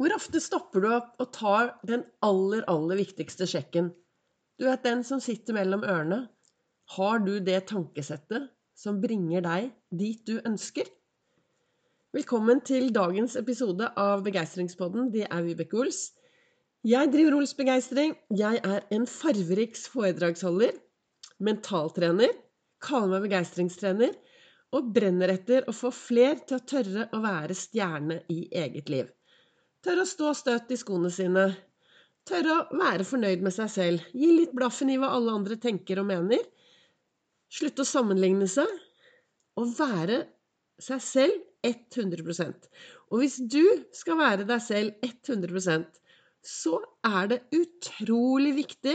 Hvor ofte stopper du opp og tar den aller, aller viktigste sjekken? Du vet den som sitter mellom ørene. Har du det tankesettet som bringer deg dit du ønsker? Velkommen til dagens episode av Begeistringspodden. Det er Vibeke Ols. Jeg driver Ols Begeistring. Jeg er en farverik foredragsholder, mentaltrener, kaller meg begeistringstrener og brenner etter å få fler til å tørre å være stjerne i eget liv. Tørre å stå støtt i skoene sine. Tørre å være fornøyd med seg selv. Gi litt blaffen i hva alle andre tenker og mener. Slutte å sammenligne seg. Og være seg selv 100% Og hvis du skal være deg selv 100% så er det utrolig viktig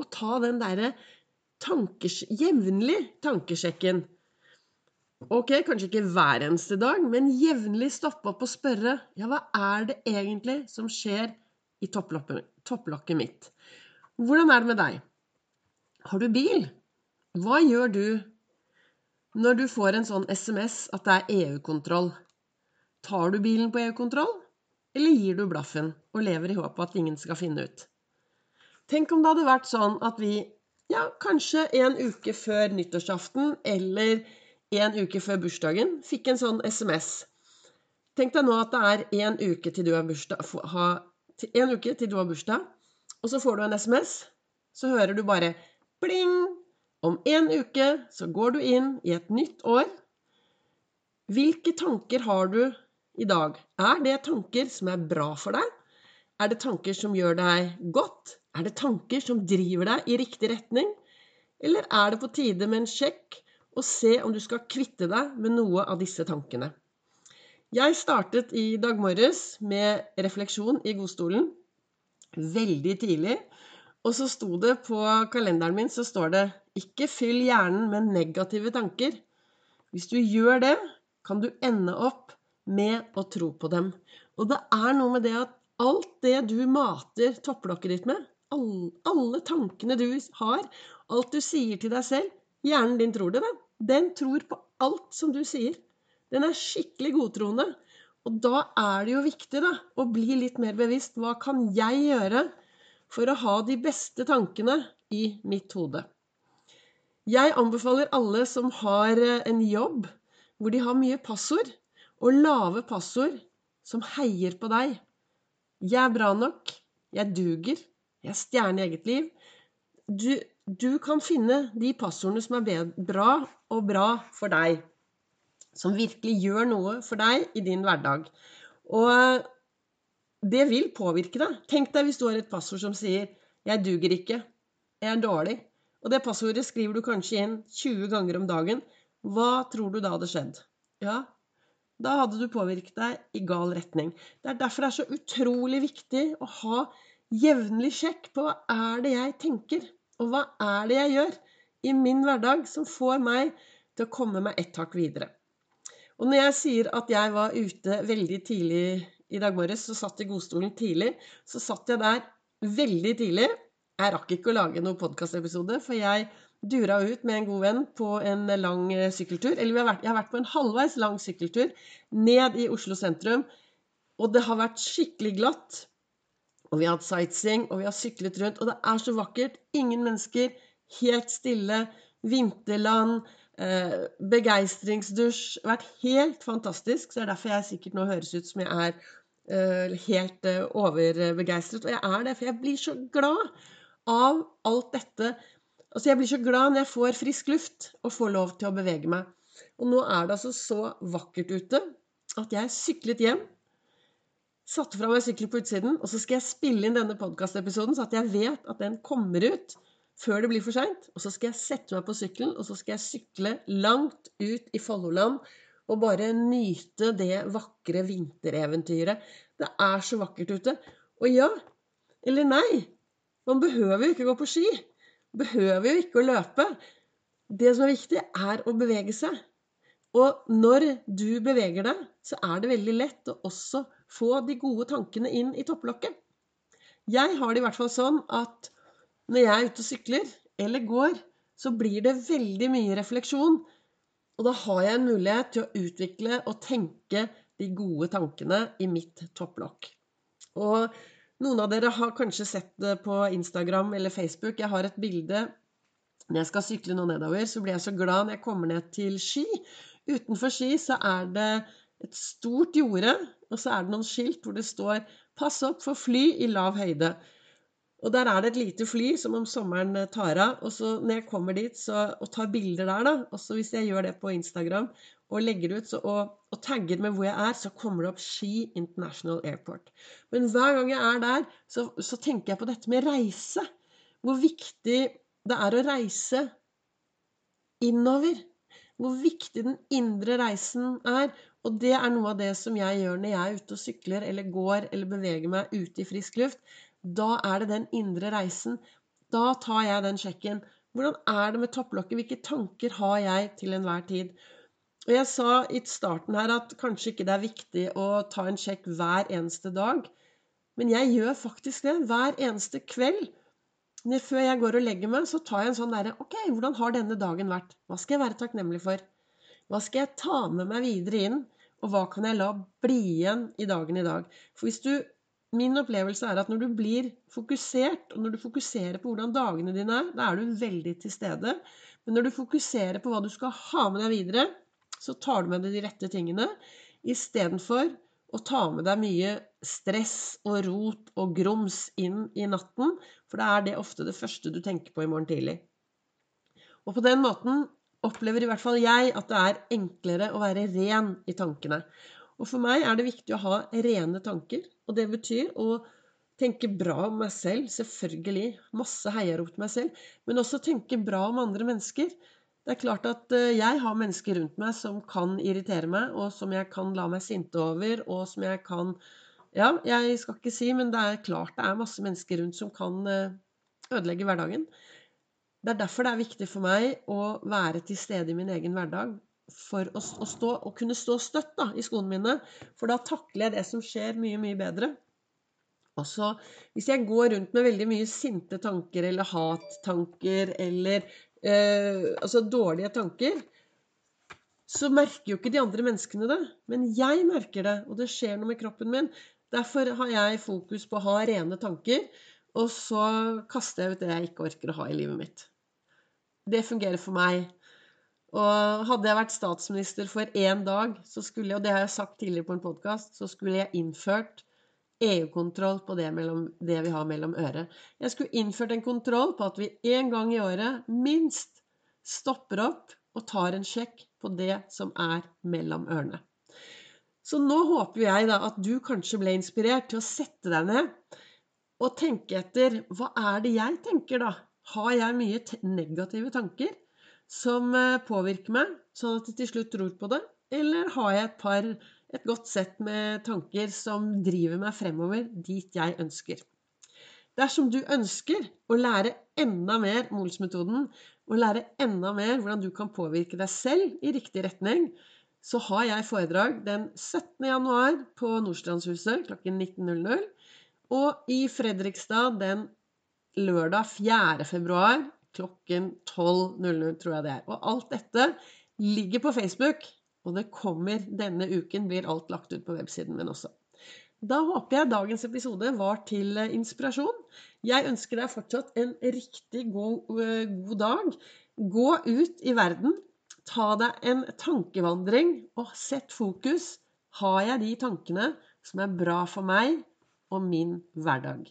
å ta den derre tankes, jevnlig tankesjekken. Ok, kanskje ikke hver eneste dag, men jevnlig stoppe opp og spørre ja, hva er det egentlig som skjer i topplokket mitt? Hvordan er det med deg? Har du bil? Hva gjør du når du får en sånn SMS at det er EU-kontroll? Tar du bilen på EU-kontroll, eller gir du blaffen og lever i håp at ingen skal finne ut? Tenk om det hadde vært sånn at vi, ja, kanskje en uke før nyttårsaften eller en uke før bursdagen fikk en sånn SMS. Tenk deg nå at det er en uke til du har bursdag, ha, en uke til du har bursdag, og så får du en SMS. Så hører du bare pling! Om en uke så går du inn i et nytt år. Hvilke tanker har du i dag? Er det tanker som er bra for deg? Er det tanker som gjør deg godt? Er det tanker som driver deg i riktig retning? Eller er det på tide med en sjekk og se om du skal kvitte deg med noe av disse tankene. Jeg startet i dag morges med refleksjon i godstolen veldig tidlig. Og så sto det på kalenderen min så står det 'Ikke fyll hjernen med negative tanker'. Hvis du gjør det, kan du ende opp med å tro på dem. Og det er noe med det at alt det du mater topplokket ditt med, alle, alle tankene du har, alt du sier til deg selv, Hjernen din tror det, den. Den tror på alt som du sier. Den er skikkelig godtroende. Og da er det jo viktig da, å bli litt mer bevisst. Hva kan jeg gjøre for å ha de beste tankene i mitt hode? Jeg anbefaler alle som har eh, en jobb hvor de har mye passord, og lave passord som heier på deg. Jeg er bra nok. Jeg duger. Jeg er stjerne i eget liv. Du, du kan finne de passordene som er bra og bra for deg. Som virkelig gjør noe for deg i din hverdag. Og det vil påvirke deg. Tenk deg hvis du har et passord som sier 'Jeg duger ikke'. 'Jeg er dårlig'. Og det passordet skriver du kanskje inn 20 ganger om dagen. Hva tror du da hadde skjedd? Ja, da hadde du påvirket deg i gal retning. Det er derfor det er så utrolig viktig å ha jevnlig sjekk på hva er det jeg tenker. Og hva er det jeg gjør i min hverdag som får meg til å komme meg ett hakk videre? Og når jeg sier at jeg var ute veldig tidlig i dag morges så satt i godstolen tidlig, så satt jeg der veldig tidlig. Jeg rakk ikke å lage noen podkastepisode, for jeg dura ut med en god venn på en lang eh, sykkeltur. Eller jeg har vært på en halvveis lang sykkeltur ned i Oslo sentrum. Og det har vært skikkelig glatt. Og vi har hatt sightseeing, og vi har syklet rundt. Og det er så vakkert. Ingen mennesker. Helt stille. Vinterland. Eh, begeistringsdusj. Vært helt fantastisk. Så det er derfor jeg sikkert nå høres ut som jeg er eh, helt eh, overbegeistret. Og jeg er det, for jeg blir så glad av alt dette. Altså, jeg blir så glad når jeg får frisk luft og får lov til å bevege meg. Og nå er det altså så vakkert ute at jeg syklet hjem satte fra meg sykkelen på utsiden, og så skal jeg spille inn denne podkastepisoden, så at jeg vet at den kommer ut før det blir for seint. Og så skal jeg sette meg på sykkelen, og så skal jeg sykle langt ut i Folloland og bare nyte det vakre vintereventyret. Det er så vakkert ute. Og ja, eller nei, man behøver jo ikke gå på ski. Behøver jo ikke å løpe. Det som er viktig, er å bevege seg. Og når du beveger deg, så er det veldig lett å også få de gode tankene inn i topplokket. Jeg har det i hvert fall sånn at når jeg er ute og sykler eller går, så blir det veldig mye refleksjon. Og da har jeg en mulighet til å utvikle og tenke de gode tankene i mitt topplokk. Og noen av dere har kanskje sett det på Instagram eller Facebook. Jeg har et bilde når jeg skal sykle nå nedover, så blir jeg så glad når jeg kommer ned til Ski. Utenfor Ski så er det et stort jorde, og så er det noen skilt hvor det står 'Pass opp for fly i lav høyde'. Og der er det et lite fly som om sommeren tar av. Og så når jeg kommer dit så, og tar bilder der, da, og så hvis jeg gjør det på Instagram og legger ut så, og, og, tagger med hvor jeg er, så kommer det opp Ski International Airport. Men hver gang jeg er der, så, så tenker jeg på dette med reise. Hvor viktig det er å reise innover. Hvor viktig den indre reisen er. Og det er noe av det som jeg gjør når jeg er ute og sykler eller går eller beveger meg ute i frisk luft. Da er det den indre reisen. Da tar jeg den sjekken. Hvordan er det med topplokket? Hvilke tanker har jeg til enhver tid? Og jeg sa i starten her at kanskje ikke det er viktig å ta en sjekk hver eneste dag. Men jeg gjør faktisk det hver eneste kveld. Før jeg går og legger meg, så tar jeg en sånn derre Ok, hvordan har denne dagen vært? Hva skal jeg være takknemlig for? Hva skal jeg ta med meg videre inn? Og hva kan jeg la bli igjen i dagen i dag? For hvis du Min opplevelse er at når du blir fokusert, og når du fokuserer på hvordan dagene dine er, da er du veldig til stede. Men når du fokuserer på hva du skal ha med deg videre, så tar du med deg de rette tingene istedenfor å ta med deg mye stress og rot og grums inn i natten, for da er det ofte det første du tenker på i morgen tidlig. Og på den måten opplever i hvert fall jeg at det er enklere å være ren i tankene. Og for meg er det viktig å ha rene tanker. Og det betyr å tenke bra om meg selv, selvfølgelig. Masse heiarop til meg selv. Men også tenke bra om andre mennesker. Det er klart at eh, jeg har mennesker rundt meg som kan irritere meg, og som jeg kan la meg sinte over, og som jeg kan Ja, jeg skal ikke si, men det er klart det er masse mennesker rundt som kan eh, ødelegge hverdagen. Det er derfor det er viktig for meg å være til stede i min egen hverdag for å, å, stå, å kunne stå støtt da, i skoene mine. For da takler jeg det som skjer, mye, mye bedre. Altså, hvis jeg går rundt med veldig mye sinte tanker eller hattanker eller eh, altså dårlige tanker, så merker jo ikke de andre menneskene det. Men jeg merker det, og det skjer noe med kroppen min. Derfor har jeg fokus på å ha rene tanker, og så kaster jeg ut det jeg ikke orker å ha i livet mitt. Det fungerer for meg. Og hadde jeg vært statsminister for én dag, så skulle og det har jeg sagt tidligere på en podkast, så skulle jeg innført EU-kontroll på det, mellom, det, vi har mellom øret. Jeg skulle innført en kontroll på at vi en gang i året minst stopper opp og tar en sjekk på det som er mellom ørene. Så nå håper jeg da at du kanskje ble inspirert til å sette deg ned og tenke etter hva er det jeg tenker, da? Har jeg mye negative tanker? som eh, påvirker meg, sånn at jeg til slutt tror på det? Eller har jeg et par, et godt sett med tanker som driver meg fremover dit jeg ønsker? Dersom du ønsker å lære enda mer Mols-metoden, og lære enda mer hvordan du kan påvirke deg selv i riktig retning, så har jeg foredrag den 17. januar på Nordstrandshuset klokken 19.00. Og i Fredrikstad den lørdag 4. februar klokken 12.00, tror jeg det er. Og alt dette ligger på Facebook, og det kommer denne uken, blir alt lagt ut på websiden min også. Da håper jeg dagens episode var til eh, inspirasjon. Jeg ønsker deg fortsatt en riktig god, uh, god dag. Gå ut i verden. Ta deg en tankevandring, og sett fokus. Har jeg de tankene som er bra for meg og min hverdag?